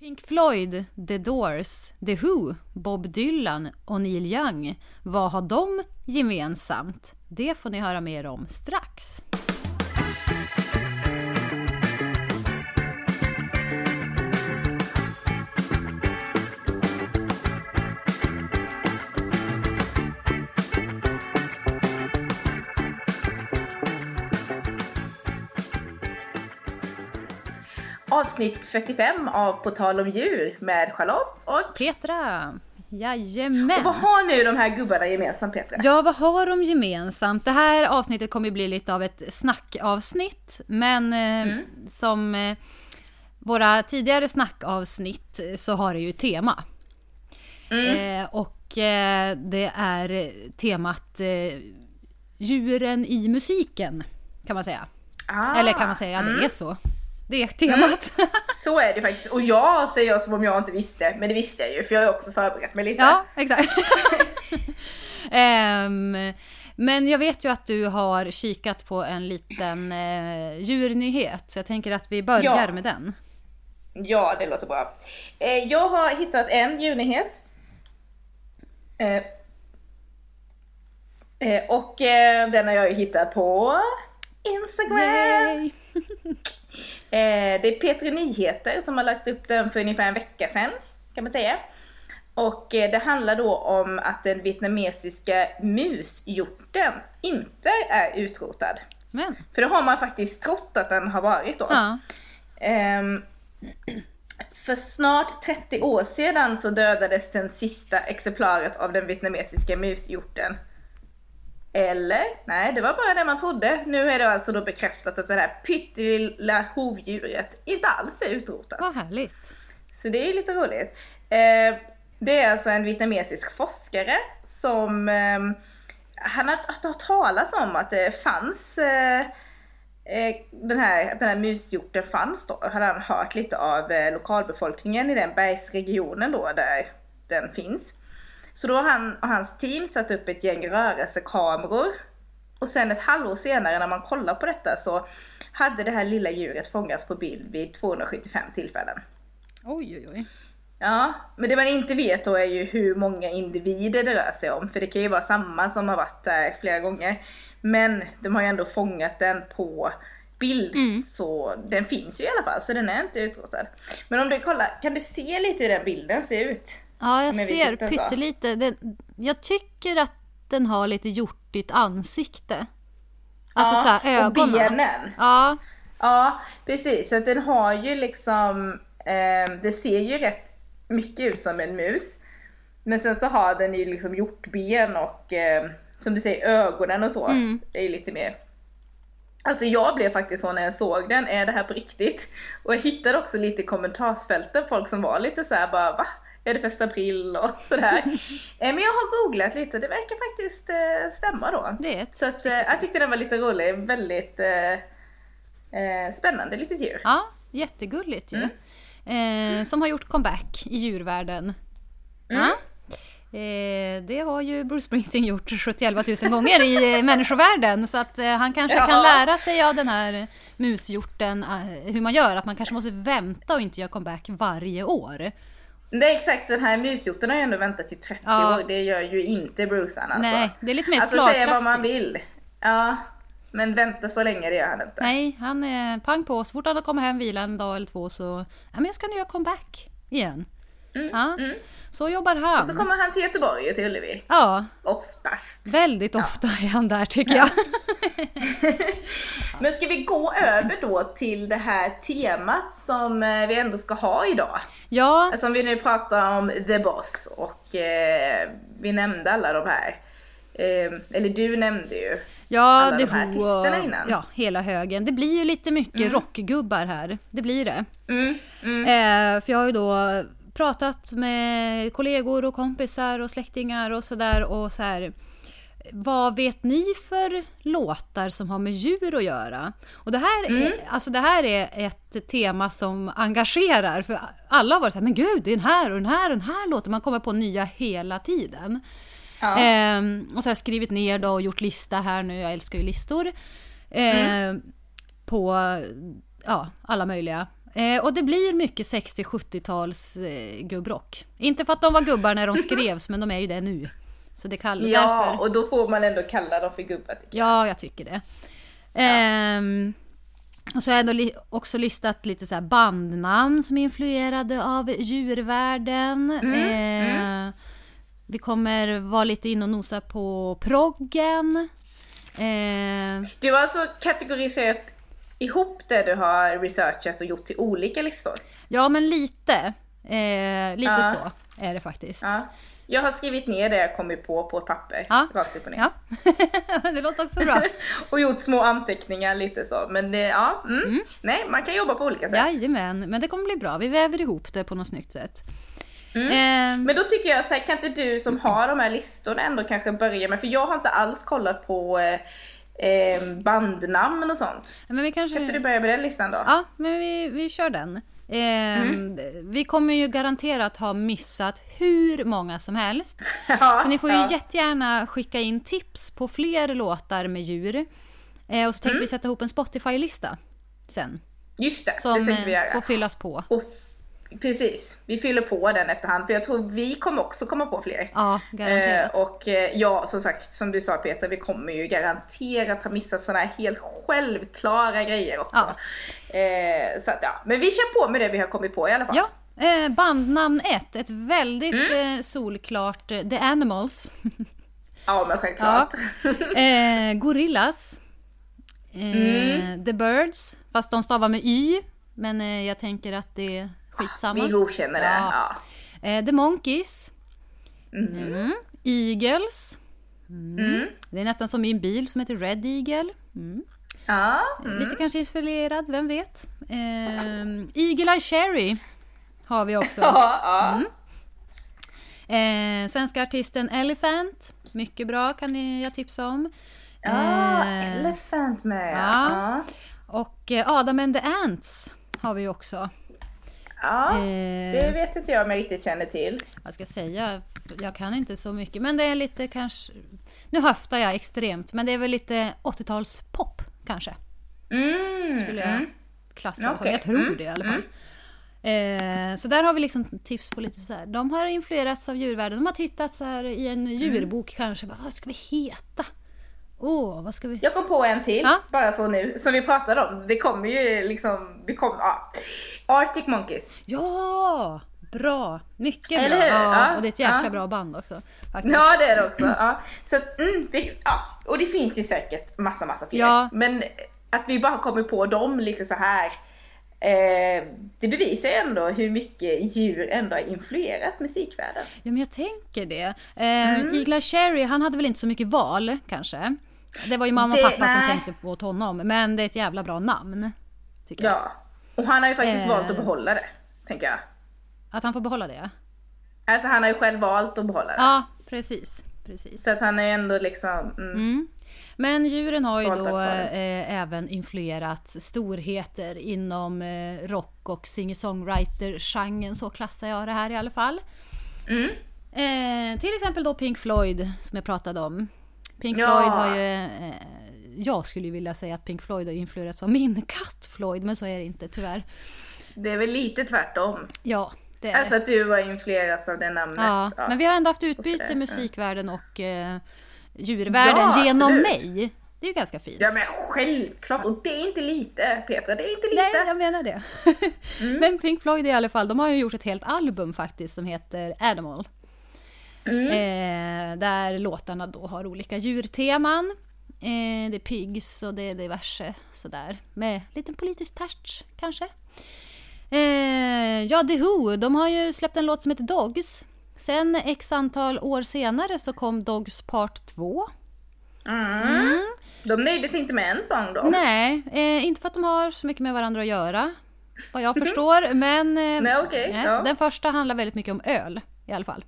Pink Floyd, The Doors, The Who, Bob Dylan och Neil Young. Vad har de gemensamt? Det får ni höra mer om strax. Avsnitt 45 av På tal om djur med Charlotte och... Petra! Jajamän! Och vad har nu de här gubbarna gemensamt Petra? Ja, vad har de gemensamt? Det här avsnittet kommer ju bli lite av ett snackavsnitt, men eh, som eh, våra tidigare snackavsnitt så har det ju tema. Eh, och eh, det är temat eh, djuren i musiken, kan man säga. Ah, Eller kan man säga, det är så. Det är temat. Så är det faktiskt. Och jag säger jag som om jag inte visste, men det visste jag ju för jag har också förberett mig lite. Ja, exakt. Ehm, men jag vet ju att du har kikat på en liten eh, djurnyhet, så jag tänker att vi börjar Ja. med den. Ja, det låter bra. Eh, jag har hittat en djurnyhet. Eh, eh, och eh, den har jag ju hittat på Instagram. Eh, det är Petri Nyheter som har lagt upp den för ungefär en vecka sedan, kan man säga. Och eh, det handlar då om att den vietnamesiska mushjorten inte är utrotad. Men, För det har man faktiskt trott att den har varit då. ja. Ehm, för snart 30 år sedan så dödades den sista exemplaret av den vietnamesiska mushjorten. Eller? Nej, det var bara det man trodde. Nu är det alltså då bekräftat att det här pyttelilla hovdjuret inte alls är utrotat. Vad härligt. Så det är ju lite roligt. Eh, det är alltså en vietnamesisk forskare som eh, han har har hört talas om att det fanns eh, eh, den här, den här mushjorten fanns då, hade han hört lite av lokalbefolkningen i den bergsregionen då där den finns. Så då har han och hans team satt upp ett gäng rörelsekameror och sen ett halvår senare när man kollar på detta så hade det här lilla djuret fångats på bild vid 275 tillfällen. Oj, oj, oj. Ja, men det man inte vet då är ju hur många individer det rör sig om. För det kan ju vara samma som har varit där flera gånger. Men de har ju ändå fångat den på bild. Mm. Så den finns ju i alla fall, så den är inte utrotad. Men om du kollar, kan du se lite hur den bilden ser ut? Ja, jag ser pyttelite. Den, jag tycker att den har lite hjortigt ansikte. Alltså ja, så här, ögonen. och benen. Ja, Ja, precis. Så den har ju liksom, eh, det ser ju rätt mycket ut som en mus. Men sen så har den ju liksom hjortben och eh, som du säger ögonen och så. Mm. Det är ju lite mer Alltså jag blev faktiskt så när jag såg den, är det här på riktigt? Och jag hittade också lite i kommentarsfälten folk som var lite så här bara va? Är det första april och sådär. Eh, Men jag har googlat lite det verkar faktiskt eh, stämma då. det ett Så att, eh, jag tyckte den var lite rolig, väldigt eh, spännande litet djur. Ja, jättegulligt ju. Eh, som har gjort comeback i djurvärlden. Mm. Ja. Eh, det har ju Bruce Springsteen gjort 71 000 gånger i människovärlden. Så att han kanske Ja. kan lära sig av den här mushjorten hur man gör. Att man kanske måste vänta och inte göra comeback varje år. Är exakt, den här mushjorten har ju ändå väntat i 30 Ja. år, det gör ju inte Brucean alltså. Nej, det är lite mer Alltså säga slagkraftigt. vad man vill. Ja, men vänta så länge det gör han inte. Nej, han är pang på. Så fort han kommit hem, vila en dag eller två så... Ja, men jag ska nu göra comeback igen. ja, Så jobbar han. Så kommer han till Göteborg och till Ullevi. Ja, Oftast. väldigt ofta är han där tycker jag. Men ska vi gå över då till det här temat som eh, vi ändå ska ha idag? Ja, Alltså om vi nu pratar om The Boss och eh, vi nämnde alla de här. Eh, eller du nämnde ju. ja alla det de här artisterna innan. Ja, hela högen. Det blir ju lite mycket rockgubbar här. Det blir det. Mm, mm. Eh, för jag har ju då pratat med kollegor och kompisar och släktingar och sådär och så här. Vad vet ni för låtar som har med djur att göra? Och det här, Mm. är, alltså det här är ett tema som engagerar. För alla har varit så här, men gud, det är den här och den här och den här låten. Man kommer på nya hela tiden. Ja. Ehm, och så har jag skrivit ner då och gjort lista här nu, jag älskar ju listor. Ehm, På ja, alla möjliga Eh, och det blir mycket 60-70-tals eh, gubbrock. Inte för att de var gubbar när de skrevs, men de är ju det nu. Så det kallar Ja, därför... och då får man ändå kalla dem för gubbar jag. Ja, jag tycker det. Ehm, och så har jag ändå li- också listat lite så bandnamn som är influerade av djurvärlden. Eh, Vi kommer vara lite in och nosa på proggen. Eh, Du har alltså kategoriserat ihop det du har researchat och gjort till olika listor. ja, men lite. Eh, lite Ja. så är det faktiskt. Ja. Jag har skrivit ner det jag kommit på på ett papper. Ja. Rakt upp och ner. Ja, det låter också bra. och gjort små anteckningar lite så. Men det, ja, mm. nej man kan jobba på olika sätt. Jajamän, men det kommer bli bra. Vi väver ihop det på något snyggt sätt. Mm. Eh, Men då tycker jag så här, kan inte du som har de här listorna ändå kanske börja med, för jag har inte alls kollat på eh, eh, bandnamn och sånt. men vi kanske... Kan inte du börja med den listan då? Ja, men vi, vi kör den. Ehm, Vi kommer ju garanterat ha missat hur många som helst. Ja, Så ni får ju ja. jättegärna skicka in tips på fler låtar med djur. Eh, och så tänkte vi sätta ihop en Spotify-lista sen. Just det, Som det tänkte vi eh, göra. får fyllas på. Och precis, vi fyller på den efterhand för jag tror vi kommer också komma på fler. Ja, garanterat. Eh, och eh, ja, som sagt, som du sa Peter, vi kommer ju garanterat ha missat sådana här helt självklara grejer också. Eh, så att ja, men vi kör på med det vi har kommit på i alla fall. Ja, eh, bandnamn 1. Ett väldigt Mm. eh, solklart The Animals. Ja, men självklart. Eh, Gorillas. Mm. The Birds. Fast de stavar med Y. Men jag tänker att det skitsamma. Vi godkänner det. Ja. Eh, The Monkeys. Mhm. Mm. Eagles. Mm. Det är nästan som min bil som heter Red Eagle. Mm. Ja. Mm. Lite kanske inspirerad, vem vet? Eh, Eagle Eye Cherry har vi också. Ja. Mm. Eh, svenska artisten Elephant. Mycket bra kan ni, jag tipsa om. Ja, Eh, Elephant med. ja. Ja. och eh, Adam and the Ants har vi också. Ja. Eh, Det vet inte jag om jag riktigt känner till. Jag ska säga, jag kan inte så mycket, men det är lite kanske... Nu höftar jag extremt, men det är väl lite 80-tals pop kanske. Mm. Skulle jag mm. klassa som. okej. Jag tror Mm, det i alla fall. Eh, så där har vi liksom tips på lite så här. De har influerats av djurvärlden. De har tittat så här i en djurbok kanske. Bara, vad ska vi heta? Åh, vad ska vi... Jag kom på en till, Ja. bara så nu, som vi pratade om. Det kommer ju liksom, vi kom, ja. Arctic Monkeys. Ja! Bra! Mycket Eller bra. hur? Ja, och det är ett jäkla ja. bra band också. Faktiskt. Ja det är det också. Ja. Så, mm, det, ja. Och det finns ju säkert massa, massa fler. Ja. Men att vi bara kommer på dem lite så här. Eh, det bevisar ju ändå hur mycket djur ändå har influerat musikvärlden. Ja, men jag tänker det. Eh, Mm. Igla Cherry, han hade väl inte så mycket val kanske. Det var ju mamma och Det- pappa som nej. tänkte på honom. Men det är ett jävla bra namn. Tycker jag. Ja. Och han har ju faktiskt Eh. valt att behålla det, tänker jag. Att han får behålla det. Alltså han har ju själv valt att behålla det. Ja, precis. precis. Så att han är ju ändå liksom, mm. Mm. Men djuren har ju då det. eh, även influerat storheter inom eh, rock och singer-songwriter-genren. Så klassar jag det här i alla fall. Mm. Eh, till exempel då Pink Floyd som jag pratade om. Pink Ja. Floyd har ju... Eh, jag skulle ju vilja säga att Pink Floyd har influerats av min katt Floyd, men så är det inte tyvärr. Det är väl lite tvärtom. Ja, det är Alltså att du har influerats av det namnet. Ja, men vi har ändå haft utbyte ja. musikvärlden och eh, djurvärlden Ja, genom absolut. mig. Det är ju ganska fint. Ja men självklart, och det är inte lite Petra, det är inte lite. Nej, jag menar det. Men Pink Floyd i alla fall, de har ju gjort ett helt album faktiskt som heter Animal. Mm. Eh, där låtarna då har olika djurteman. Eh, det är pigs och det är diverse sådär. Med liten politisk touch kanske. Eh, ja, The Who, de har ju släppt en låt som heter Dogs. Sen x antal år senare så kom Dogs Part 2. Mm. De nöjde sig inte med en sång då. Nej, eh, inte för att de har så mycket med varandra att göra. Vad jag förstår, men... Eh, Nej, okej, nej, ja. Den första handlar väldigt mycket om öl i alla fall.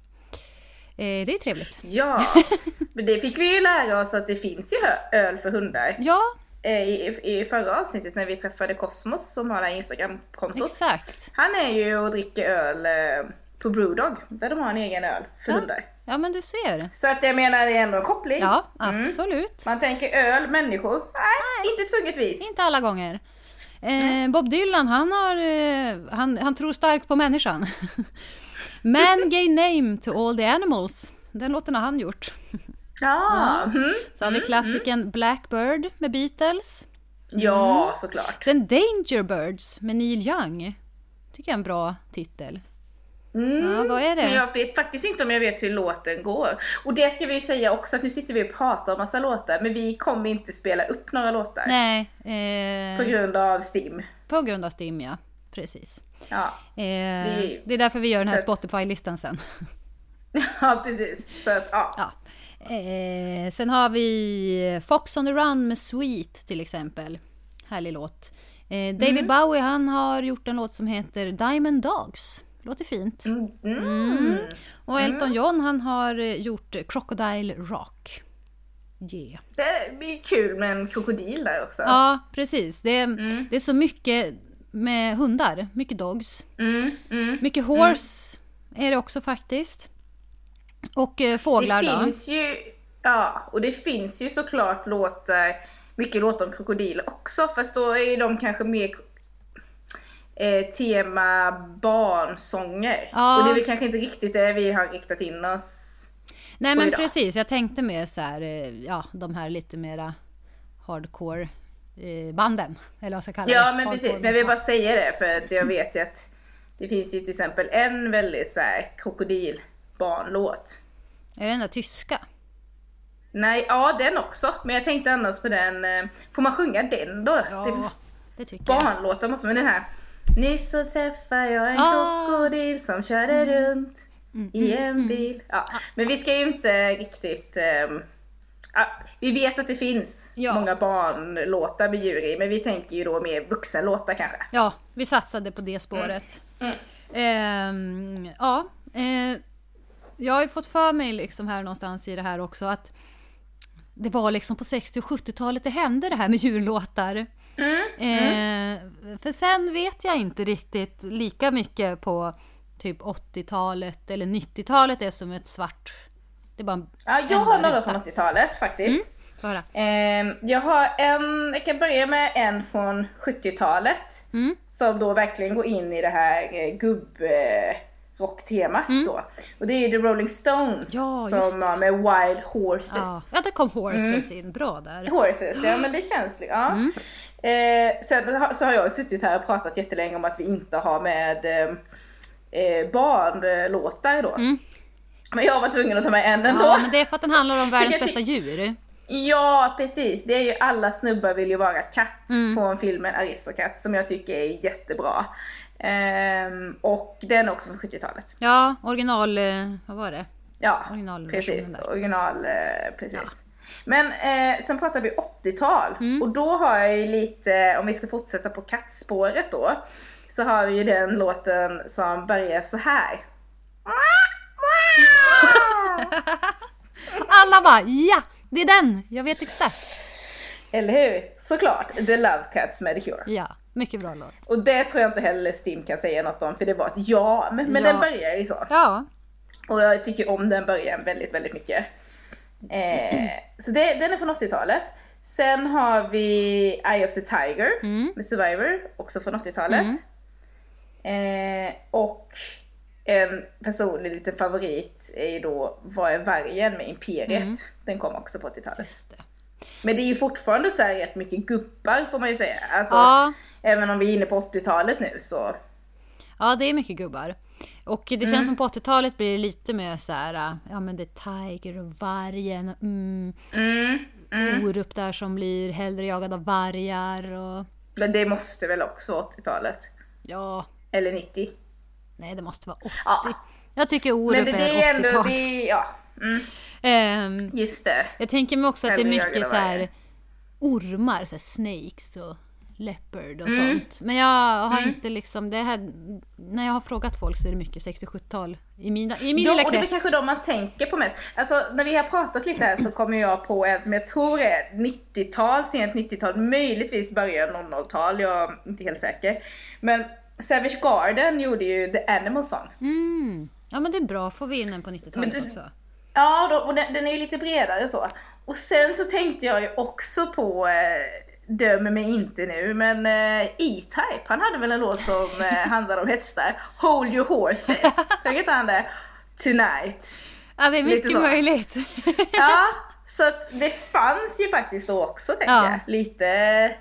Eh, det är ju trevligt. Ja, men det fick vi ju lära oss att det finns ju öl för hundar. Ja, Eh, I, I förra avsnittet när vi träffade Cosmos som har det här Instagram-kontot. exakt. Han är ju och dricker öl eh, på Brewdog, där de har en egen öl för Ja. hundar. Ja, men du ser. Så att jag menar det är ändå en koppling. Ja, Mm. absolut. Man tänker öl, människor. Nej, inte tvunget vis. Inte alla gånger. Eh, Bob Dylan, han, har, han, han tror starkt på människan. Man gay name to all the animals. Den låten har han gjort. Ja. Mm. Så har vi klassikern Blackbird med Beatles. Ja, såklart. Sen Danger Birds med Neil Young. Tycker jag är en bra titel. Mm. Ja, vad är det? Men jag vet faktiskt inte om jag vet hur låten går. Och det ska vi ju säga också att nu sitter vi och pratar om massa låtar men vi kommer inte spela upp några låtar. Nej. Eh, På grund av Stim. på grund av Stim, ja. Precis. Ja. Eh, vi- det är därför vi gör den här Spotify-listan sen. ja, precis. Så att, ja. Ja. Eh, sen har vi Fox on the Run med Sweet till exempel. Härlig låt. Eh, David Mm. Bowie han har gjort en låt som heter Diamond Dogs. Låter fint. Mm. Mm. Och Elton John han har eh, gjort Crocodile Rock. Yeah. Det blir kul med en krokodil där också. Ja, precis. Det det är så mycket med hundar. Mycket dogs. Mm. Mm. Mycket horse är det också faktiskt. Och eh, fåglar Det då. finns ju, ja, och det finns ju såklart låtar, mycket låtar om krokodiler också, fast då är de kanske mer eh, tema barnsånger. Ja. Och det är väl kanske inte riktigt det vi har riktat in oss Nej men då. precis, jag tänkte mer så här, eh, ja de här lite mera hardcore banden. Eller vad ska jag kalla Ja det. men precis, men jag vill bara säga det för att jag vet ju att det finns ju till exempel en väldigt så här krokodilbarnlåt. Är det den där tyska? Nej, ja den också. Men jag tänkte annars på den, eh, får man sjunga den då? Det Ja, det tycker jag. barnlåtar måste man den här. Nyss så träffade jag en Ah. krokodil som körde runt Mm, i en bil. Ja, men vi ska ju inte riktigt... ja, vi vet att det finns Ja. många barnlåtar med djur i, men vi tänker ju då mer vuxenlåtar kanske. Ja, vi satsade på det spåret. Mm. Ehm, ja, eh, jag har ju fått för mig liksom här någonstans i det här också att det var liksom på 60 och 70-talet det hände det här med djurlåtar. Mm. Eh, för sen vet jag inte riktigt lika mycket på typ 80-talet eller 90-talet det är som ett svart... Det är bara en Ja, jag har några ruta. från 80-talet faktiskt. Höra. Ehm, jag har en, jag kan börja med en från 70-talet. Mm. Som då verkligen går in i det här eh, gubb-rocktemat då. Och det är The Rolling Stones Mm. Ja, som har med Wild Horses. Ja, ja, där kom Horses Mm. in. Bra där. Horses, ja men det känns ja. Mm. Eh, sen så har jag suttit här och pratat jättelänge om att vi inte har med eh, eh, barnlåtar då. Men jag var tvungen att ta med en ändå. Ja, men det är för att den handlar om världens bästa djur. Ja, precis. Det är ju Alla snubbar vill ju vara katt Mm. från filmen Aristocat som jag tycker är jättebra. Ehm, och den är också från 70-talet. Ja, original... eh, Vad var det? Ja, Originalversionen precis. Original, eh, precis. Ja. Men eh, sen pratar vi 80-tal Mm. och då har jag ju lite, om vi ska fortsätta på kattspåret då, så har vi ju den låten som börjar så här. Alla bara ja, det är den! Jag vet exakt. Eller hur? Såklart, The Love Cats med The Cure. Ja, mycket bra låt. Och det tror jag inte heller Stim kan säga något om för det var ett ja, men, men Ja. den börjar ju så. Ja, Och jag tycker om den början väldigt, väldigt mycket. Eh, så det, den är från 80-talet. Sen har vi Eye of the Tiger Mm. med Survivor, också från 80-talet. Eh, och en personlig liten favorit är ju då Vad är vargen med Imperiet. Mm. Den kom också på 80-talet. just det. Men det är ju fortfarande så här rätt mycket gubbar får man ju säga. Alltså, Ja, Även om vi är inne på 80-talet nu så. ja, det är mycket gubbar. Och det Mm. känns som på 80-talet blir det lite mer så här, ja men det är Tiger och vargen och mm, Mm, mm. Orup där som blir hellre jagad av vargar och Men det måste väl också vara 80-talet? ja, Eller 90? Nej det måste vara 80. Ja. Jag tycker Orup Men det, det är är ändå, 80-tal. det är, ja. Mm, Ehm, just det. jag tänker mig också att det är mycket så här ormar, så här snakes och leopard och Mm. sånt. Men jag har inte liksom, det här, när jag har frågat folk så är det mycket 60-70-tal i, mina, i min Ja, lilla och det är krets. kanske de man tänker på mest. Alltså när vi har pratat lite här så kommer jag på en som jag tror är 90-tal, sent 90-tal, möjligtvis början 00-tal, jag är inte helt säker. Men Savage Garden gjorde ju The Animal Song. Mm. Ja men det är bra, får vi in en på 90-talet Men det- också. Ja, då, och den, den är ju lite bredare så. Och sen så tänkte jag ju också på, eh, döm mig inte nu, men uh, E-Type, han hade väl en låt som uh, handlar om hästar. Hold your horses. Tänker inte han det? Tonight. Ja, det är mycket möjligt. ja, så att det fanns ju faktiskt då också, tänker ja. jag. Lite...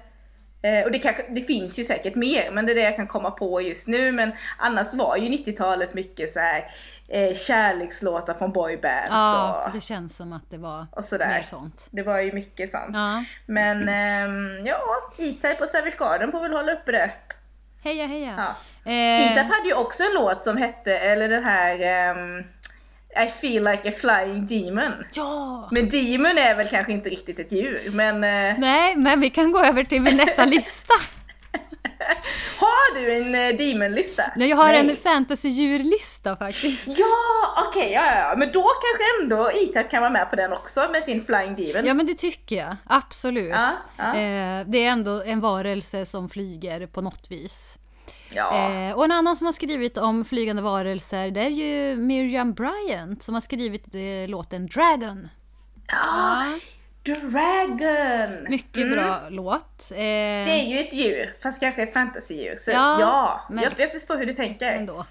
Eh, och det, kanske, det finns ju säkert mer, men det är det jag kan komma på just nu. Men annars var ju 90-talet mycket så här eh, kärlekslåtar från boybands. Ja, och, det känns som att det var och sådär. mer sånt. Det var ju mycket sånt. Ja. Men eh, ja, E-Type och Savage Garden får väl hålla uppe det. Heja heja! Ja. Eh... E-Type hade ju också en låt som hette, eller den här um, i feel like a flying demon. Ja! Men demon är väl kanske inte riktigt ett djur, men... Uh... Nej, men vi kan gå över till min nästa lista. har du en uh, demon-lista? Nej, jag har Nej. en fantasy-djurlista faktiskt. Ja, okej, okay, ja, ja, men då kanske ändå Itap kan vara med på den också med sin flying demon. Ja, men det tycker jag. Absolut. Ja, ja. Eh, det är ändå en varelse som flyger på något vis. Ja. Eh, och en annan som har skrivit om flygande varelser det är ju Miriam Bryant som har skrivit eh, låten Dragon. Ja, Dragon! Mycket mm. bra låt. Eh, det är ju ett djur, fast kanske ett fantasydjur. Så ja, ja men, jag, jag förstår hur du tänker. Ändå.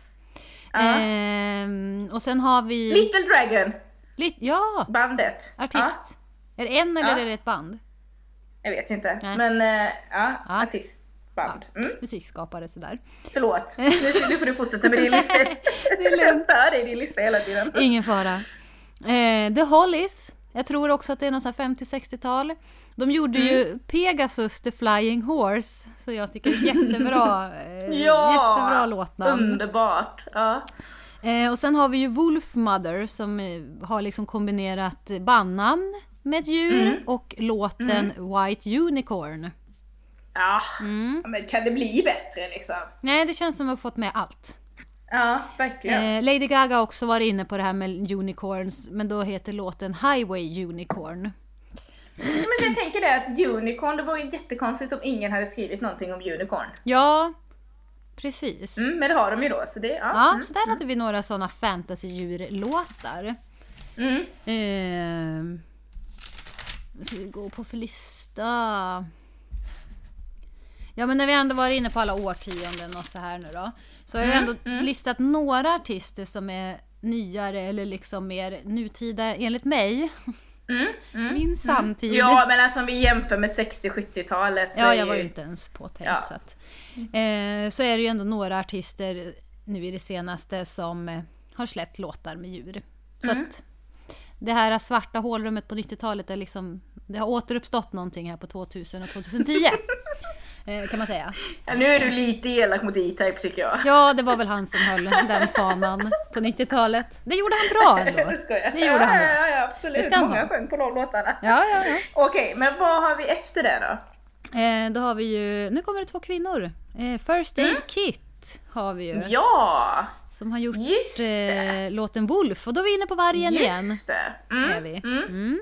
Ja. Eh, och sen har vi... Little Dragon! Lit ja! Bandet. Artist. Är det en eller är det ett band? Jag vet inte, Nej. men uh, ja, artist band. Mm. Musikskapare sådär. Förlåt, nu, nu får du fortsätta med din lista. det är lugnt. Jag stör dig i din lista hela tiden. Ingen fara. Eh, The Hollies. Jag tror också att det är någon 50-60-tal. De gjorde mm. ju Pegasus the Flying Horse, så jag tycker det är jättebra, eh, ja, jättebra låtnamn. Underbart! Ja. Eh, och sen har vi ju Wolf Mother som eh, har liksom kombinerat bandnamn med djur mm. och låten mm. White Unicorn. Ja, mm. men kan det bli bättre liksom? Nej, det känns som att vi har fått med allt. Ja, verkligen. Eh, Lady Gaga har också varit inne på det här med unicorns, men då heter låten Highway Unicorn. Men jag tänker det att unicorn, det vore jättekonstigt om ingen hade skrivit någonting om unicorn. Ja, precis. Mm, men det har de ju då, så det... Ja, ja mm, så där mm. hade vi några sådana fantasy-djurlåtar. Mm. Eh, ska vi gå på för lista? Ja men när vi ändå varit inne på alla årtionden och så här nu då. Så har jag mm, ändå mm. listat några artister som är nyare eller liksom mer nutida enligt mig. Mm, mm, Min mm. samtid. Ja men alltså om vi jämför med 60-70-talet Ja jag var ju inte ens påtänkt ja. så att, eh, Så är det ju ändå några artister nu i det senaste som eh, har släppt låtar med djur. Så mm. att det här svarta hålrummet på 90-talet är liksom Det har återuppstått någonting här på 2000 och 2010. Eh, kan man säga. Ja, nu är du lite elak mot E-Type tycker jag. Ja, det var väl han som höll den fanan på 90-talet. Det gjorde han bra ändå. Det, det gjorde han bra. Ja, ja, absolut. Det Många sjöng på de låtarna. Ja, ja, ja. Okej, men vad har vi efter det då? Eh, då har vi ju, nu kommer det två kvinnor. Eh, First Aid mm. Kit har vi ju. Ja! Som har gjort eh, låten Wolf. Och då är vi inne på vargen Just igen. Det. Mm. Är vi. Mm.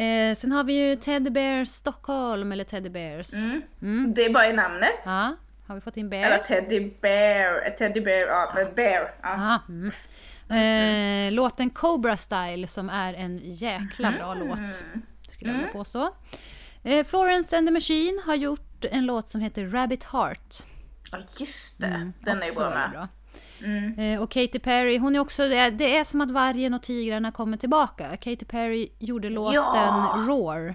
Eh, sen har vi ju Teddy Bear Stockholm, eller Teddy Bears. Mm. Mm. Det är bara i namnet. Ja, har vi fått in Bears? Eller Teddy Bear, Teddy Bear, ja, ja. Bear. Ja. Mm. Eh, låten Cobra Style som är en jäkla bra mm. låt, skulle jag vilja mm. påstå. Eh, Florence and the Machine har gjort en låt som heter Rabbit Heart. Ja, just det. Mm, Den är ju bra med. Bra. Mm. Eh, och Katy Perry, hon är också, det är som att vargen och tigrarna kommer tillbaka. Katy Perry gjorde låten ja. Roar.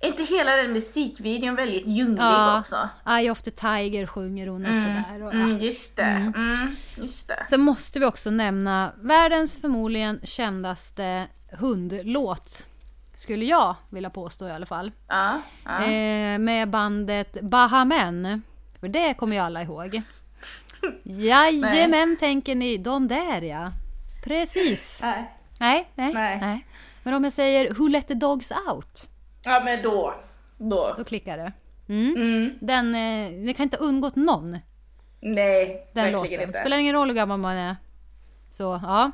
Är inte hela den musikvideon väldigt ljunglig ja, också? Eye of the Tiger sjunger hon och mm. sådär. Och, mm, just det. Mm. Mm, just det. Sen måste vi också nämna världens förmodligen kändaste hundlåt. Skulle jag vilja påstå i alla fall. Ja, ja. Eh, med bandet Bahamen. För det kommer ju alla ihåg. Jajamän, tänker ni. De där ja. Precis. Nej. Nej, nej, nej. nej. Men om jag säger Who let the dogs out? Ja, men då. Då, då klickar det. Mm. Mm. Den, eh, det kan inte ha undgått någon. Nej, Den låten. Inte. Spelar ingen roll hur gammal man är. Så, ja.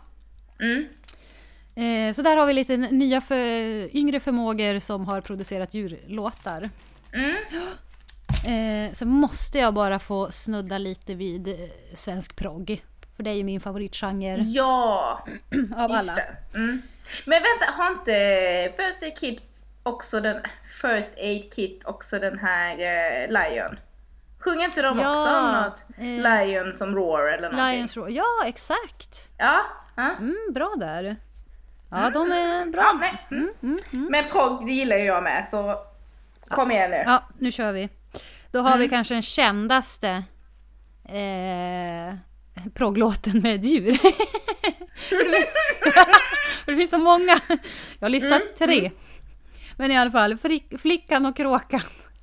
Mm. Eh, så där har vi lite nya för, yngre förmågor som har producerat djurlåtar. Mm. Eh, så måste jag bara få snudda lite vid eh, svensk progg. För det är ju min favoritgenre. Ja! av alla. Mm. Men vänta, har inte First Kid också den First Aid Kit, också den här eh, Lion. Sjunger inte de Ja, också om något? eh, Lion som roar eller någonting? Lions Roar. Ja, exakt. Ja. ja. Mm, bra där. Ja, de är bra. ja nej. Mm. Men progg det gillar ju jag med så kom igen nu. Ja, nu kör vi. Då har vi kanske den kändaste eh, progglåten med ett djur. det finns så många. Jag har listat tre. Men i alla fall, Frick- Flickan och Kråkan.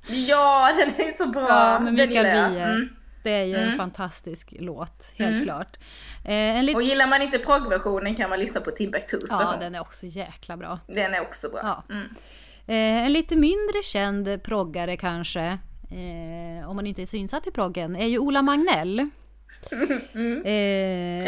Ja, den är så bra. Ja, med Mikael. Wiehe. Mm. Det är ju en fantastisk låt, helt klart. Eh, lit- Och gillar man inte proggversionen kan man lyssna på Timbuktus ja, den är också jäkla bra. Den är också bra. Ja. Mm. Eh, en lite mindre känd proggare kanske, eh, om man inte är så insatt i proggen, är ju Ola Magnell. Eh,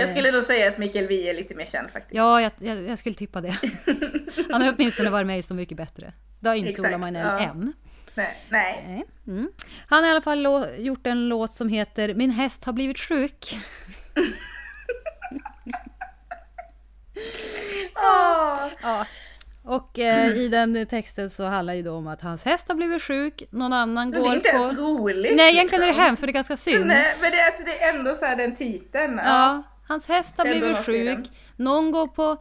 Jag skulle nog säga att Mikael Wiehe är lite mer känd faktiskt. Ja, jag, jag, jag skulle tippa det. Han har åtminstone varit med i Så mycket bättre. Det har inte Exakt, Ola Magnell ja. än. Nej. Nej. Mm. Han har i alla fall gjort en låt som heter Min häst har blivit sjuk. Åh. Ja. Och eh, i den texten så handlar då om att hans häst har blivit sjuk, någon annan går det är inte ens på... roligt. Nej, egentligen är det liksom. hemskt för det är ganska synd. Nej, men det är, alltså, det är ändå så här den titeln. Ja, hans häst har blivit sjuk. Någon går på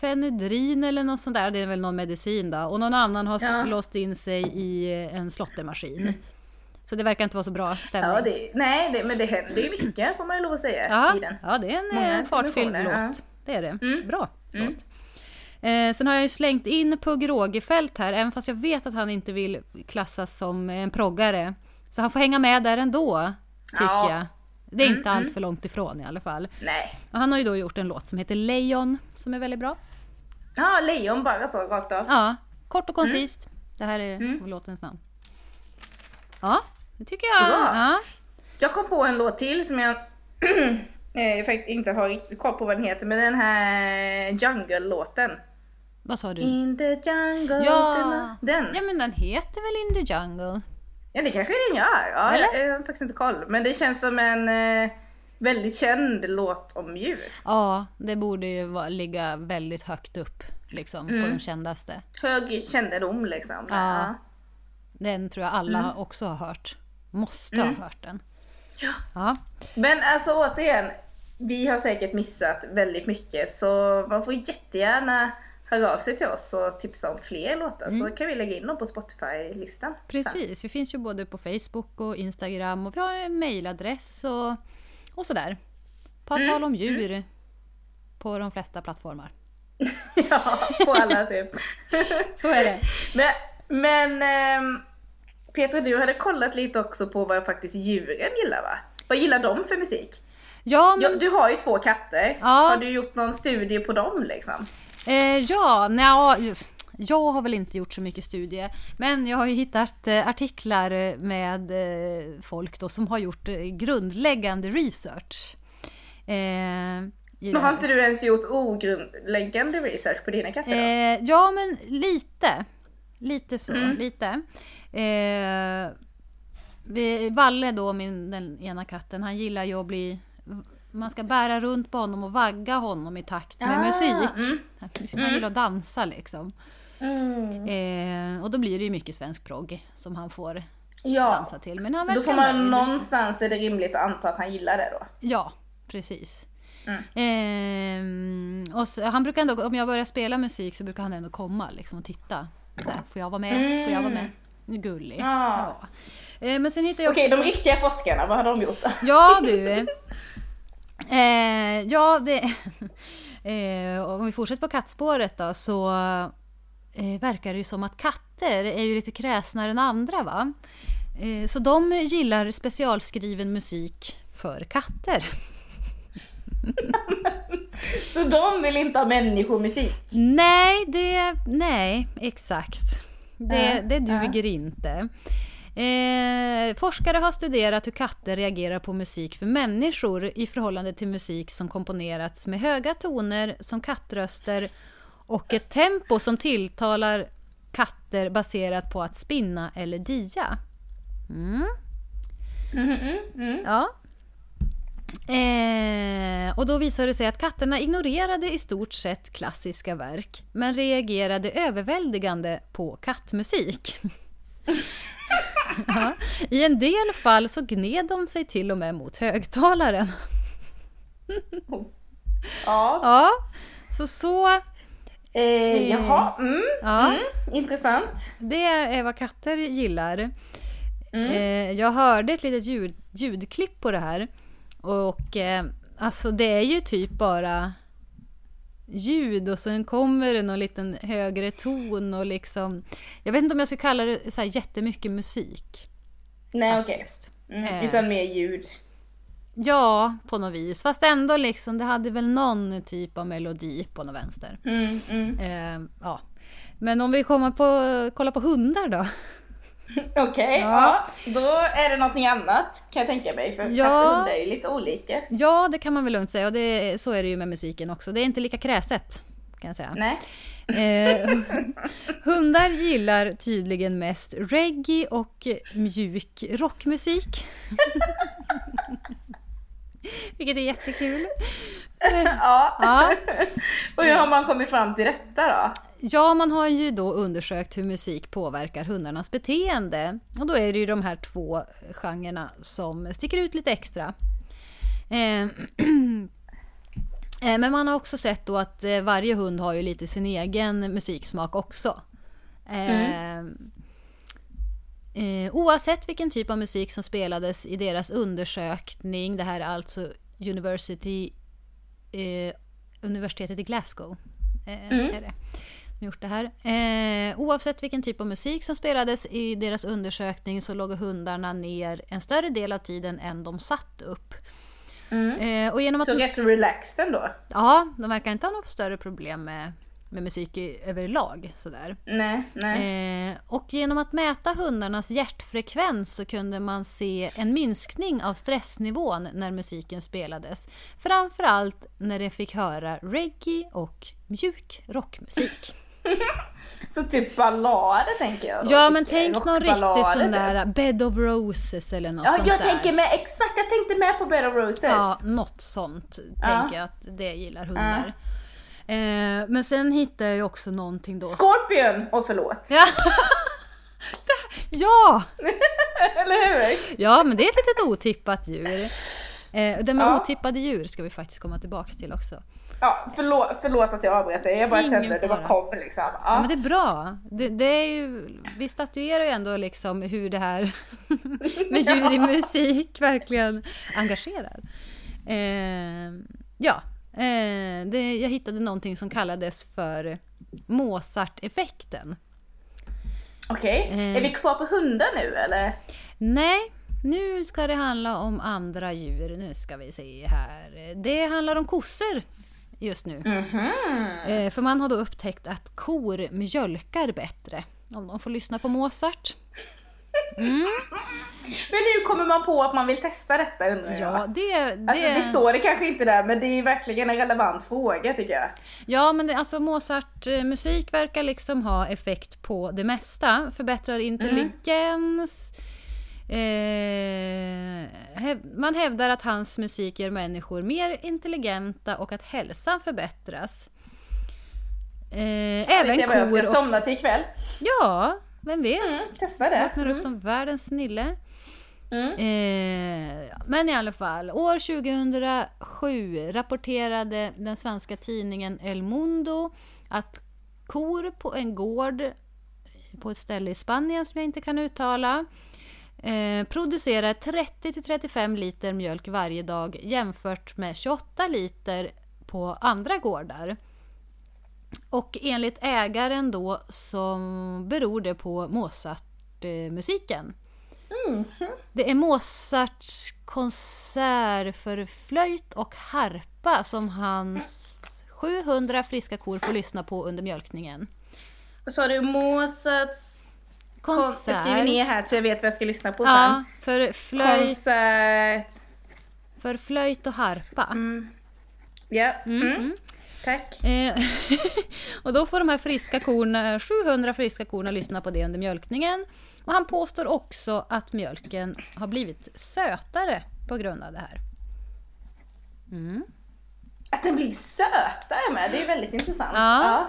Fenudrin eller något sånt där, det är väl någon medicin då. Och någon annan har Ja. låst in sig i eh, en slottermaskin. Så det verkar inte vara så bra stämning. Ja, det, nej, det, men det händer ju mycket får man ju lov att säga ja, i den. ja, det är en Många eh, fartfylld låt. Det är det. Mm. Bra låt. Eh, sen har jag ju slängt in Pugh Rogefeldt här, även fast jag vet att han inte vill klassas som en proggare. Så han får hänga med där ändå, tycker Ja. Mm, jag. Det är inte allt för långt ifrån i alla fall. Nej. Och han har ju då gjort en låt som heter Lejon, som är väldigt bra. Ja, lejon bara så rakt av. Ja, kort och koncist. Mm. Det här är låtens namn. Ja, det tycker jag. Ja. Jag kom på en låt till som jag eh, faktiskt inte har riktigt koll på vad den heter, men den här Jungle-låten. Vad sa du? In the jungle Ja. Den. Ja men den heter väl In the Jungle? Ja, det kanske den gör. Ja, Eller? jag, jag har faktiskt inte koll. Men det känns som en eh, väldigt känd låt om djur. Ja, det borde ju vara, ligga väldigt högt upp liksom, på Mm. de kändaste. Hög kännedom liksom. Ja. Den tror jag alla Mm. också har hört. Måste ha hört den. Ja. Ja. Men alltså återigen, vi har säkert missat väldigt mycket så man får Mm. jättegärna höra av sig till oss och tipsa om fler låtar så kan vi lägga in dem på Spotify-listan. Precis, vi finns ju både på Facebook och Instagram och vi har en mailadress och, och sådär. På Mm, tal om djur på de flesta plattformar. ja, på alla typ. Så är det. Men, men ehm, Petra, du hade kollat lite också på vad faktiskt djuren gillar va? Vad gillar de för musik? Ja, men, Ja, du har ju två katter. Ja. Har du gjort någon studie på dem liksom? Eh, ja, nja, jag har väl inte gjort så mycket studie. Men jag har ju hittat eh, artiklar eh, med eh, folk då som har gjort grundläggande research. Eh, Men har inte du ens gjort ogrundläggande research på dina katter? Eh, ja, men lite. Lite så, Mm. lite. Eh, vi- Valle då, min, den ena katten, han gillar ju att bli... Man ska bära runt på honom och vagga honom i takt med Ah, musik. mm. Han gillar att dansa liksom. Mm. Eh, och då blir det ju mycket svensk progg som han får Ja, dansa till. Men han så då får man nöjd. någonstans är det rimligt att anta att han gillar det då. Ja, precis. Mm. Ehm, och så, han brukar ändå, om jag börjar spela musik så brukar han ändå komma liksom, och titta. Så här, får jag vara med? Får jag vara med? Gullig. Mm. Ja. Ja. Eh, men sen hittar jag Okej, också... de riktiga forskarna, vad har de gjort då? Ja du. Eh, ja, det... eh, om vi fortsätter på kattspåret då så eh, verkar det ju som att katter är ju lite kräsnare än andra va? Eh, så de gillar specialskriven musik för katter. Så de vill inte ha människomusik? Nej, det... Nej, exakt. Det, Ja, det duger inte. Eh, forskare har studerat hur katter reagerar på musik för människor i förhållande till musik som komponerats med höga toner som kattröster och ett tempo som tilltalar katter baserat på att spinna eller dia. Mm. Mm, mm, mm. Ja. Eh, och då visade det sig att katterna ignorerade i stort sett klassiska verk men reagerade överväldigande på kattmusik ja. I en del fall så gned de sig till och med mot högtalaren. Ja. Ja, så så... Eh, jaha, mm, Ja. mm, intressant. Det är vad katter gillar. Mm. Eh, jag hörde ett litet ljud, ljudklipp på det här. Och eh, alltså det är ju typ bara ljud och sen kommer det någon liten högre ton och liksom... Jag vet inte om jag skulle kalla det så här jättemycket musik. Nej okej. faktiskt. Mm, Eh. utan mer ljud. Ja, på något vis. Fast ändå liksom, det hade väl någon typ av melodi på något vänster. Mm, mm. Eh, ja. Men om vi kommer på, kollar på hundar då. Okej, Ja. ja. Då är det någonting annat kan jag tänka mig. För Ja. katter och hundar är ju lite olika. Ja, det kan man väl lugnt säga. Och det, så är det ju med musiken också. Det är inte lika kräset, kan jag säga. Nej. Eh, hundar gillar tydligen mest reggae och mjuk rockmusik. Vilket är jättekul. Ja. Ja. och hur har man kommit fram till detta då? Ja, man har ju då undersökt hur musik påverkar hundarnas beteende. Och då är det ju de här två genrerna som sticker ut lite extra. Eh, eh, Men man har också sett då att eh, varje hund har ju lite sin egen musiksmak också. Eh, eh, oavsett vilken typ av musik som spelades i deras undersökning, det här är alltså University, eh, universitetet i Glasgow. Eh, är det som gjort det här. Eh, oavsett vilken typ av musik som spelades i deras undersökning så låg hundarna ner en större del av tiden än de satt upp. Eh, och genom att Så rätt relaxed ändå? Ja, de verkar inte ha något större problem med, med musik i, överlag. Sådär. Nej, nej. Eh, och genom att mäta hundarnas hjärtfrekvens så kunde man se en minskning av stressnivån när musiken spelades. Framförallt när de fick höra reggae och mjuk rockmusik. Så typ ballader tänker jag då. Ja men tänk någon riktig sån typ. där Bed of Roses eller något Ja, sånt jag där. tänker med, exakt, jag tänkte med på Bed of Roses. Ja, något sånt tänker jag att det gillar hundar. Eh, men sen hittar jag ju också någonting då. Scorpion! Och förlåt. Ja! ja! Eller hur? Ja, men det är ett litet otippat djur. Eh, det med Ja. otippade djur ska vi faktiskt komma tillbaks till också. Ja, förlåt, förlåt att jag avbröt dig. Jag bara Ingen kände det bara kom liksom. Ja. Ja. men det är bra. Det, det är ju, vi statuerar ju ändå liksom hur det här med djur i musik verkligen engagerar. Eh, ja, eh, det, jag hittade någonting som kallades för Mozart-effekten. Okej, Eh. är vi kvar på hundar nu eller? Nej, nu ska det handla om andra djur. Nu ska vi se här. Det handlar om kossor just nu. Mhm. Eh, för man har då upptäckt att kor mjölkar bättre om de får lyssna på Mozart. Men nu kommer man på att man vill testa detta undrar jag. Ja, det... det Alltså det står det kanske inte där men det är verkligen en relevant fråga tycker jag. Ja, men det, alltså Mozart-musik verkar liksom ha effekt på det mesta. Förbättrar intelligens. Eh, man hävdar att hans musik gör människor mer intelligenta och att hälsan förbättras. Eh, Vet även jag vad jag kor ska och... somna till ikväll? Ja, vem vet? Mm, testa det. Vaknar upp som världens snille. Mm. Eh, men i alla fall, år 2007 rapporterade den svenska tidningen El Mundo att kor på en gård på ett ställe i Spanien som jag inte kan uttala eh, producerar 30-35 liter mjölk varje dag jämfört med 28 liter på andra gårdar. Och enligt ägaren då så beror det på Mozart-musiken. Det är Mozarts konsert för flöjt och harpa som hans 700 friska kor får lyssna på under mjölkningen. Vad sa du? Mozarts Konsert. Jag skriver ner här så jag vet vad jag ska lyssna på Ja, för sen. flöjt, Konsert... för flöjt och harpa. Ja, mm. tack. Eh, och då får de här friska korna, 700 friska korna lyssna på det under mjölkningen. Och han påstår också att mjölken har blivit sötare på grund av det här. Mm. Att den blir sötare med, det är väldigt intressant. Ja.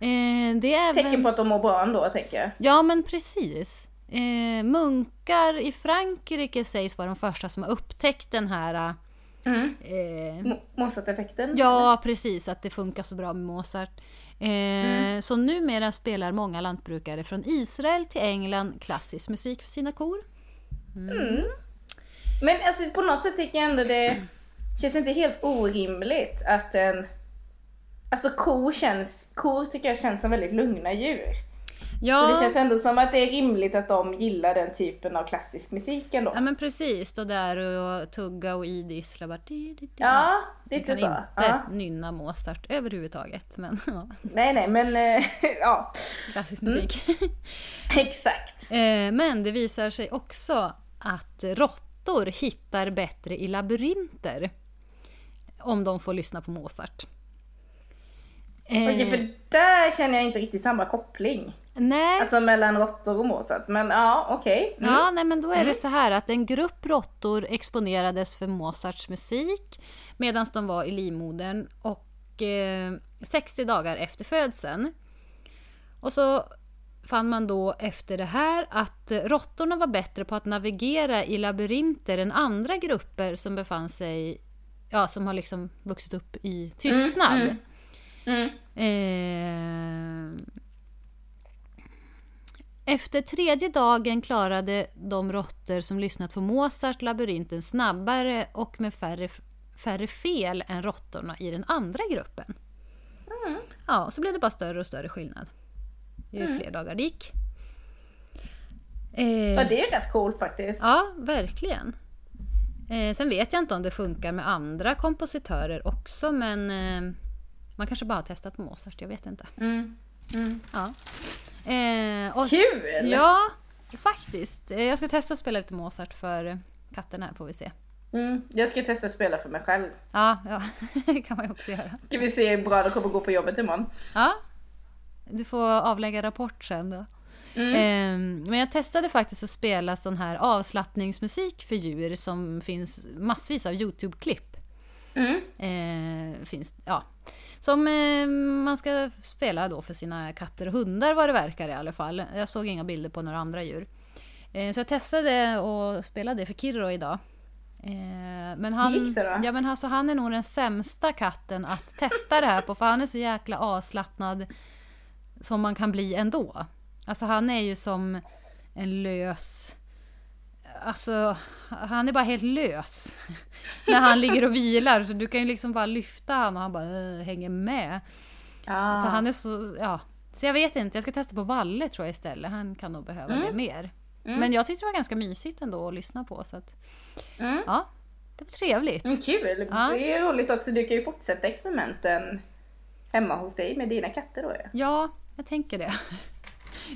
Eh, det är Tecken väl... på att de mår bra ändå tänker jag. Ja, men precis. Eh, munkar i Frankrike sägs vara de första som har upptäckt den här... Mm. Eh, Mo- Mozart-effekten? ja, precis. Att det funkar så bra med Mozart. Eh, Så numera spelar många lantbrukare från Israel till England klassisk musik för sina kor. Men alltså på något sätt tycker jag ändå det känns inte helt orimligt att en... Alltså kor känns, kor tycker jag känns som väldigt lugna djur. Ja, Så det känns ändå som att det är rimligt att de gillar den typen av klassisk musik ändå. ja men precis. Stå där och tugga och idissla. Bara, di, di, di. Ja, lite kan så. inte Ja. nynna Mozart överhuvudtaget. Men ja, Nej, nej, men eh, ja, klassisk musik. exakt. Eh, Men det visar sig också att råttor hittar bättre i labyrinter. Om de får lyssna på Mozart. Eh, Okej, för där känner jag inte riktigt samma koppling. nej, Alltså mellan råttor och Mozart. Men ja, okej. Mm. ja, nej, men då är det så här att en grupp råttor exponerades för Mozarts musik medan de var i livmodern och eh, 60 dagar efter födseln. Och så fann man då efter det här att eh, råttorna var bättre på att navigera i labyrinter än andra grupper som befann sig, ja som har liksom vuxit upp i tystnad. mm. Mm. Eh, efter tredje dagen klarade de råttor som lyssnat på Mozart labyrinten snabbare och med färre, färre fel än råttorna i den andra gruppen. Mm. Ja, så blev det bara större och större skillnad ju fler dagar det gick. Eh, Ja, det är rätt coolt faktiskt. Ja, verkligen. Eh, sen vet jag inte om det funkar med andra kompositörer också, men eh, man kanske bara har testat på Mozart, jag vet inte. Mm. Mm. Ja. Eh, och, Kul! Ja, faktiskt. Eh, jag ska testa att spela lite Mozart för katterna här, får vi se. Mm. Jag ska testa att spela för mig själv. Ja, ja det kan man ju också göra. Ska vi se hur bra det kommer gå på jobbet imorgon. Ja, du får avlägga rapport sen då. Mm. Eh, men jag testade faktiskt att spela sån här avslappningsmusik för djur som finns massvis av YouTube-klipp. Mm. Eh, finns, ja. Som eh, man ska spela då för sina katter och hundar vad det verkar i alla fall. Jag såg inga bilder på några andra djur. Eh, så jag testade och spelade det för Kirro idag. Eh, men han, Gick det då? Ja, men alltså, han är nog den sämsta katten att testa det här på för han är så jäkla avslappnad som man kan bli ändå. Alltså han är ju som en lös... Alltså, han är bara helt lös. När han ligger och vilar. Så du kan ju liksom bara lyfta han och han bara äh, hänger med. Ah. Så han är så, ja. Så jag vet inte, jag ska testa på Valle tror jag istället. Han kan nog behöva det mer. Men jag tyckte det var ganska mysigt ändå att lyssna på. Så att, Mm. ja, det var trevligt. Mm, kul! Ja. Det är roligt också, du kan ju fortsätta experimenten hemma hos dig med dina katter då. Ja, jag tänker det.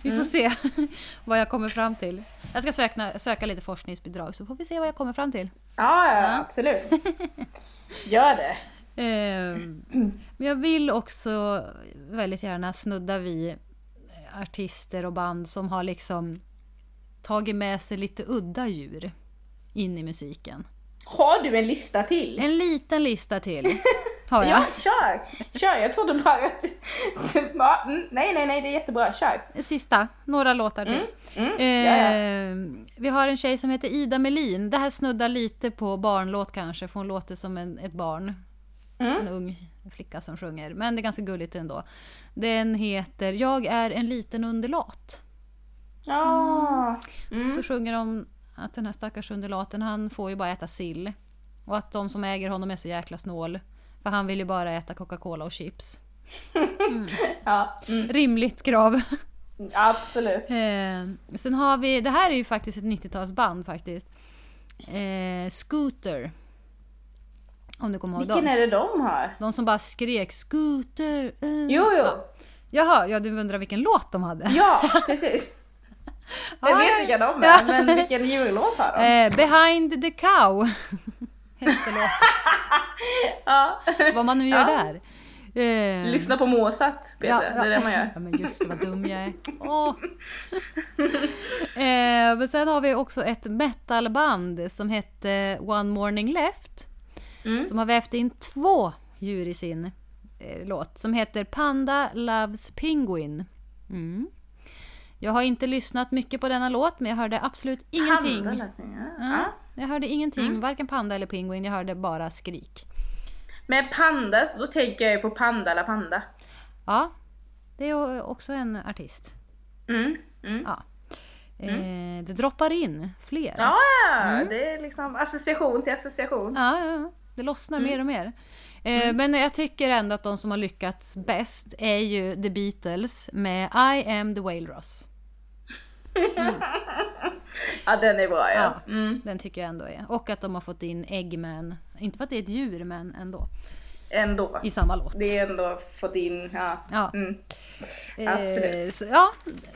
Vi får se vad jag kommer fram till. Jag ska söka, söka lite forskningsbidrag så får vi se vad jag kommer fram till. Ja, ja, absolut. Gör det. Ehm, Men jag vill också väldigt gärna snudda vid artister och band som har liksom tagit med sig lite udda djur in i musiken. Har du en lista till? En liten lista till har jag. Ja, kör! Kör, jag trodde bara att... Ja, mm, nej, nej, nej, det är jättebra. Kör! Sista, några låtar till. Mm, ja, ja. Ehm, vi har en tjej som heter Ida Melin. Det här snuddar lite på barnlåt kanske, för hon låter som en, ett barn. Mm. En ung flicka som sjunger, men det är ganska gulligt ändå. Den heter Jag är en liten undulat. Ja. Mm. Så sjunger de att den här stackars undulaten, han får ju bara äta sill. Och att de som äger honom är så jäkla snål. För han vill ju bara äta Coca-Cola och chips. Ja, mm, Rimligt krav. absolut. Eh, sen har vi, det här är ju faktiskt ett 90-talsband faktiskt. Eh, Scooter. Om du kommer ihåg Vilken dem. är det de har? De som bara skrek Scooter. eh." Jo, jo. Ja. Jaha, ja du undrar vilken låt de hade? Ja, precis. Jag Ja, vet vilka de är, men vilken djurlåt har de? Eh, Behind the cow. Hette låten. Ja. Vad man nu gör Ja. där. Eh, Lyssna på Mozart, Peter. Det är det man gör. Ja men just det, vad dum jag är. Åh. eh, men sen har vi också ett metalband som hette One Morning Left. Mm. som har vävt in två djur i sin eh, låt som heter Panda Loves Penguin. Mm. Jag har inte lyssnat mycket på denna låt men jag hörde absolut ingenting. Panda, ja. Ja, Ja. jag hörde ingenting, Mm. varken panda eller penguin, jag hörde bara skrik. Med panda, så då tänker jag ju på Panda eller Panda. Ja, det är också en artist. Mm. Mm. Ja. Eh, det droppar in fler. Ja, Mm. det är liksom association till association. Ja, ja, ja. det lossnar Mm. mer och mer. Eh, Men jag tycker ändå att de som har lyckats bäst är ju The Beatles med I am the Whale Ross. Ja, den är bra ja. Ja. Mm. Den tycker jag ändå är. Och att de har fått in Eggman, inte för att det är ett djur men ändå, Ändå. i samma låt. Det är ändå fått in, ja. Ja. Mm. Eh, Absolut. så, ja,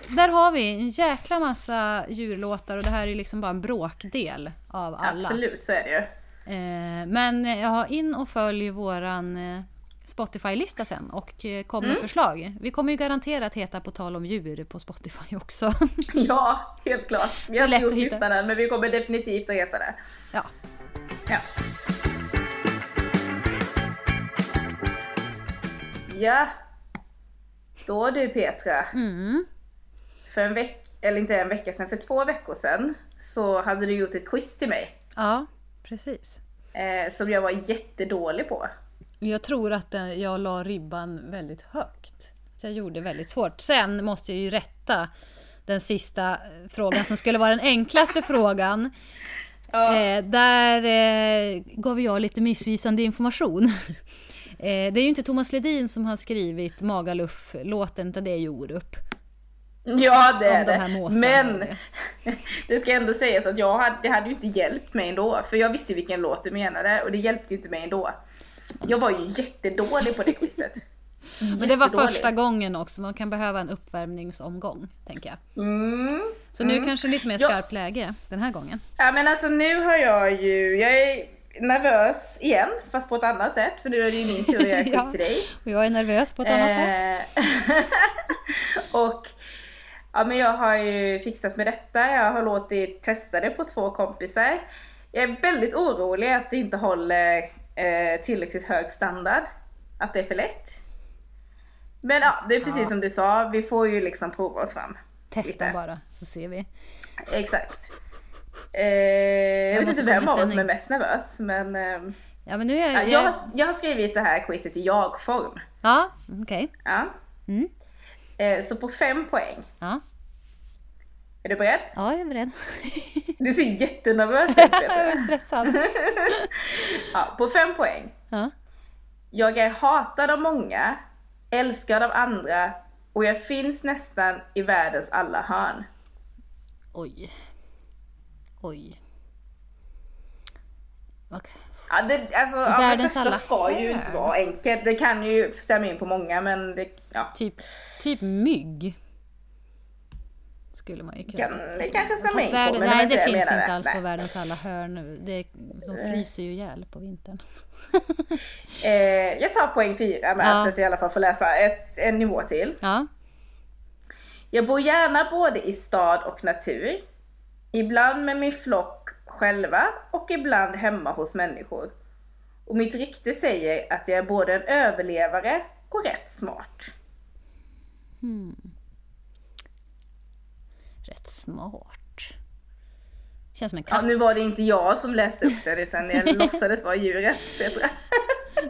där har vi en jäkla massa djurlåtar och det här är liksom bara en bråkdel av alla. Absolut, så är det ju. Eh, men eh, ja, in och följ våran eh, Spotify-lista sen och eh, kom Mm. med förslag. Vi kommer ju garanterat heta På tal om djur på Spotify också. Ja, helt klart. Vi har inte gjort listan än, men vi kommer definitivt att heta det. ja. Ja. Ja. Då du Petra. Mm. För en vecka, eller inte en vecka sedan, för två veckor sedan så hade du gjort ett quiz till mig. ja, precis. Eh, som jag var jättedålig på. Jag tror att jag la ribban väldigt högt. Så jag gjorde väldigt svårt. Sen måste jag ju rätta den sista eh, frågan som skulle vara den enklaste frågan. Ja. Eh, där eh, gav jag lite missvisande information. eh, det är ju inte Thomas Ledin som har skrivit Magaluf-låten, utan det är ju Orup. Ja det är de det. Men det. det ska ändå sägas att jag hade, det hade ju inte hjälpt mig ändå. För jag visste vilken låt du menade och det hjälpte ju inte mig ändå. Jag var ju jättedålig på det quizet. Men det var första gången också, man kan behöva en uppvärmningsomgång, tänker jag. Mm. Så nu kanske lite mer skarpt läge den här gången. Ja men alltså nu har jag ju, jag är nervös igen fast på ett annat sätt för nu är det ju min tur att göra quiz Ja. till dig. Och jag är nervös på ett annat sätt. Eh, och ja men jag har ju fixat med detta, jag har låtit testa det på två kompisar. Jag är väldigt orolig att det inte håller eh, tillräckligt hög standard. Att det är för lätt. Men ja, det är precis Ja. som du sa, vi får ju liksom prova oss fram. Testa lite. bara, så ser vi. Exakt. Eh, jag, vet inte vem av oss som är mest nervös men ehm, Ja, men nu är ja, jag... jag, har, jag har skrivit det här quizet i jag-form. Ja, okej. Ja. Mm. Eh, så på fem poäng. Ja. Är du beredd? ja, jag är beredd. Du ser jättenervös ut jag är stressad. ja, På fem poäng. Ja. Jag är hatad av många, älskad av andra och jag finns nästan i världens alla hörn. Oj. Oj. Okej. Ja, det, alltså, ja, världens första alla ska ju inte vara enkelt. Det kan ju stämma in på många men det, ja. Typ, typ mygg. Skulle man ju kunna Kan, säga. det kanske stämmer in på världen, nej, det jag finns inte alls på världens alla hörn. Det, de fryser ju ihjäl på vintern. Eh, jag tar poäng fyra med Ja. så att jag i alla fall får läsa ett, en nivå till. Ja. Jag bor gärna både i stad och natur. Ibland med min flock själva och ibland hemma hos människor. Och mitt rykte säger att jag är både en överlevare och rätt smart. Rätt smart. Känns som en Ja, katt. nu var det inte jag som läste upp det utan jag låtsades vara djuret Petra.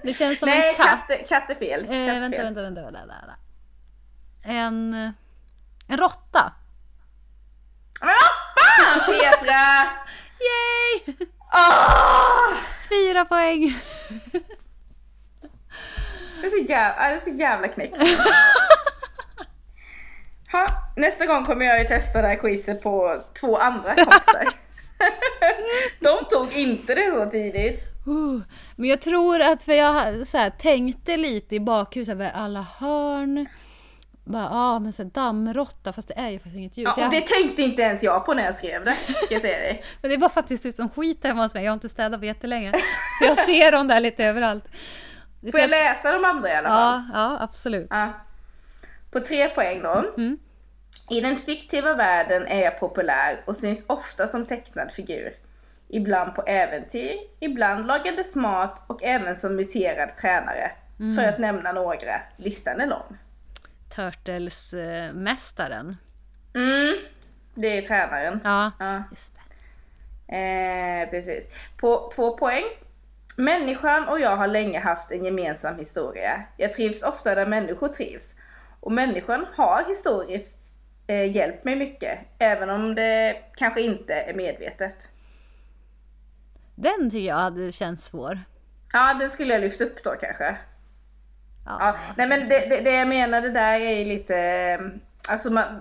Det känns som Nej, en katt. katt, är- katt är fel. Katt Eh, vänta, fel. vänta, vänta, vänta, vänta. En... En råtta. Men vad fan Petra! Yay! Åh! Fyra poäng. Det är så jävla, det är så jävla knäckt. Nästa gång kommer jag ju testa det här quizet på två andra kompisar. De tog inte det så tidigt. Uh, Men jag tror att för jag så här, tänkte lite i bakhuvudet över alla hörn. Bara, ah, men så här, dammråtta fast det är ju faktiskt inget djur. Ja, jag, det tänkte inte ens jag på när jag skrev det, ska jag säga dig. Men det är bara faktiskt ut som skit hemma hos mig. Jag har inte städat på jättelänge. Så jag ser dem där lite överallt. Får så jag läsa de andra i alla fall? Ja, ja absolut. Ja. På tre poäng då. Mm. I den fiktiva världen är jag populär och syns ofta som tecknad figur. ibland på äventyr, ibland lagades mat och även som muterad tränare. För att nämna några. Listan är lång. Turtles-mästaren. Mm, det är tränaren. Ja, Ja. just det. Eh, precis. På två poäng. Människan och jag har länge haft en gemensam historia. Jag trivs ofta där människor trivs. Och människan har historiskt eh, hjälpt mig mycket, även om det kanske inte är medvetet. Den tycker jag hade känts svår. Ja, den skulle jag lyfta upp då kanske. Ja. Ja, nej men det, det, det jag menade där är ju lite, eh, alltså man,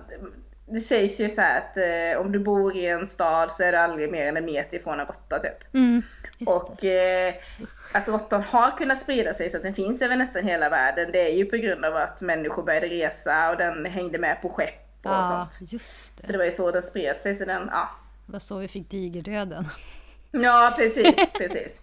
det sägs ju så här att eh, om du bor i en stad så är du aldrig mer än en meter ifrån en råtta typ. Mm, det. Och eh, att råttan har kunnat sprida sig så att den finns över nästan hela världen det är ju på grund av att människor började resa och den hängde med på skepp och Ja, sånt. just det. Så det var ju så den spred sig. Så den, ja. Det var så vi fick digerdöden. ja, precis, precis.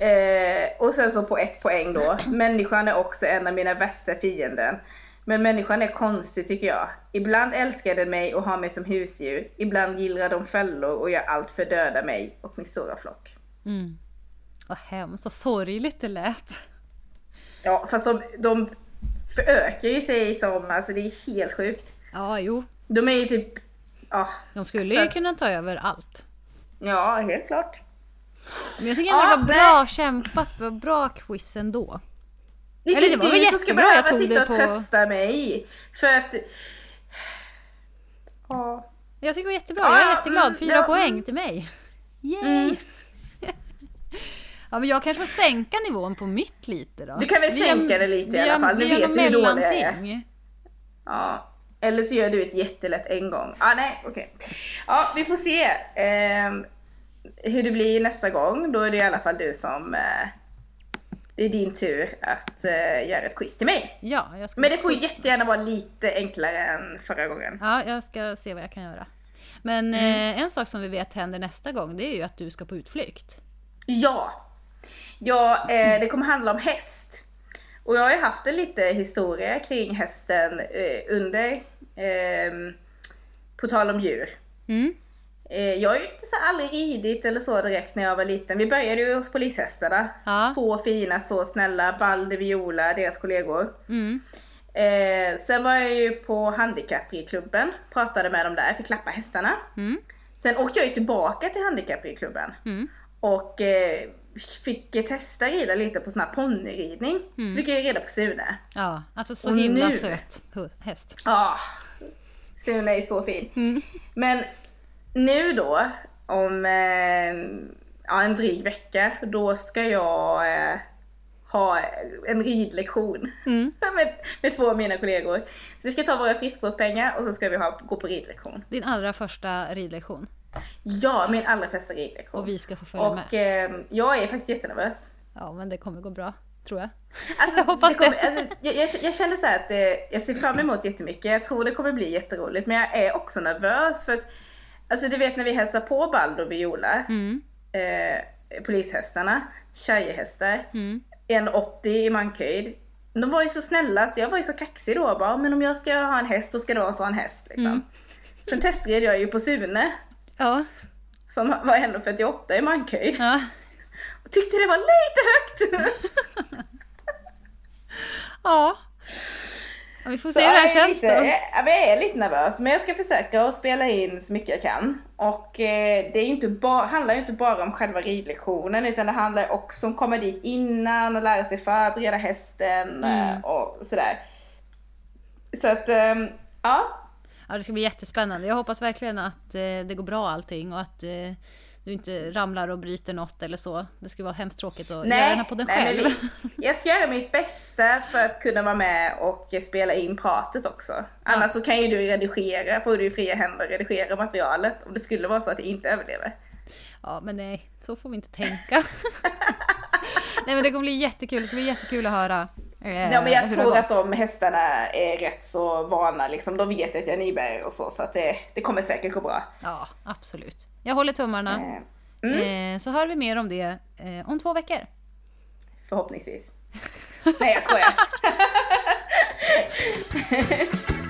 Eh, och sen så på ett poäng då. Människan är också en av mina värsta fienden. Men människan är konstig tycker jag. Ibland älskar den mig och har mig som husdjur. Ibland gillrar de fällor och gör allt för att döda mig och min stora flock. Mm. Vad hemskt, så sorgligt det lät. Ja, fast de, de förökar ju sig som, alltså det är helt sjukt. Ja, jo. De är ju typ, ja, De skulle ju att- kunna ta över allt. ja helt klart. Men jag tycker ändå Ja, det var bra kämpat, det var bra quiz ändå. Det Eller det var väl du ska jättebra, jag tog sitta det och på- trösta mig. För att... Ja. Jag tycker det var jättebra, Ja, jag är jätteglad. mm, Fyra ja, poäng mm. till mig. Yay! Mm. ja men jag kanske får sänka nivån på mitt lite då. Du kan väl Vi sänka det lite i alla fall, gör vet du hur dålig jag är. ja. Eller så gör du ett jättelätt en gång. Ah, nej, okej. Ja, vi får se ehm, hur det blir nästa gång. Då är det i alla fall du som... Eh, det är din tur att eh, göra ett quiz till mig. Ja, jag ska Men det får quiz. jättegärna vara lite enklare än förra gången. Ja, jag ska se vad jag kan göra. Men Mm. eh, en sak som vi vet händer nästa gång, det är ju att du ska på utflykt. Ja. Ja, eh, det kommer handla om häst. Och jag har ju haft en lite historia kring hästen eh, under, ehm, på tal om djur. Mm. Eh, jag har ju inte så aldrig ridit eller så direkt när jag var liten. Vi började ju hos polishästarna. Ja. Så fina, så snälla. Balder, Viola, deras kollegor. Mm. Eh, sen var jag ju på handikappridklubben, pratade med dem där, fick klappa hästarna. Mm. Sen åkte jag ju tillbaka till handikappridklubben. Mm. Och eh, fick testa rida lite på sån här ponnyridning. Så fick jag reda på Sune. Ja, alltså så Och himla nu- söt häst. Ah, Sune är så fin. Mm. Men nu då, om eh, ja, en dryg vecka, då ska jag eh, ha en ridlektion Mm. med, med två av mina kollegor. Så vi ska ta våra friskvårdspengar och så ska vi ha, gå på ridlektion. Din allra första ridlektion. Ja, min allra första ridlektion. Och vi ska få följa med. Och eh, jag är faktiskt jättenervös. Ja, men det kommer gå bra. Tror jag. Alltså, Jag hoppas det kommer, det. Alltså, jag, jag, jag känner så här att eh, jag ser fram emot jättemycket. Jag tror det kommer bli jätteroligt. Men jag är också nervös för att, alltså du vet när vi hälsar på Baldo och Viola, Mm. eh, polishästarna, tjejhästar, Mm. 1,80 i mankhöjd. De var ju så snälla så jag var ju så kaxig då bara, men om jag ska ha en häst då ska det vara en sån häst liksom. Mm. Sen testade jag ju på Sune Ja. som var 1,48 i mankhöjd ja. och tyckte det var lite högt. Ja. ja. Vi får Så se hur det här känns lite, då. Jag, jag är lite nervös men jag ska försöka att spela in så mycket jag kan. Och eh, det är inte handlar ju inte bara om själva ridlektionen utan det handlar också om att komma dit innan och lära sig förbereda hästen eh, Mm. och sådär. Så att, ehm, ja. Ja, det ska bli jättespännande. Jag hoppas verkligen att eh, det går bra allting och att eh, du inte ramlar och bryter något eller så. Det skulle vara hemskt tråkigt att göra den här podden nej, själv. vi- jag ska göra mitt bästa för att kunna vara med och spela in pratet också. Annars så kan ju du redigera, får du fria händer att redigera materialet om det skulle vara så att jag inte överlever. Ja, men nej, så får vi inte tänka. nej, men det kommer bli jättekul. Det ska bli jättekul att höra. Eh, Ja men jag tror att de hästarna är rätt så vana liksom. De vet ju att jag är nybörjare och så så att det, det kommer säkert gå bra. Ja, absolut. Jag håller tummarna. Eh, Mm, Eh, så hör vi mer om det eh, om två veckor. förhoppningsvis. Nej jag skojar.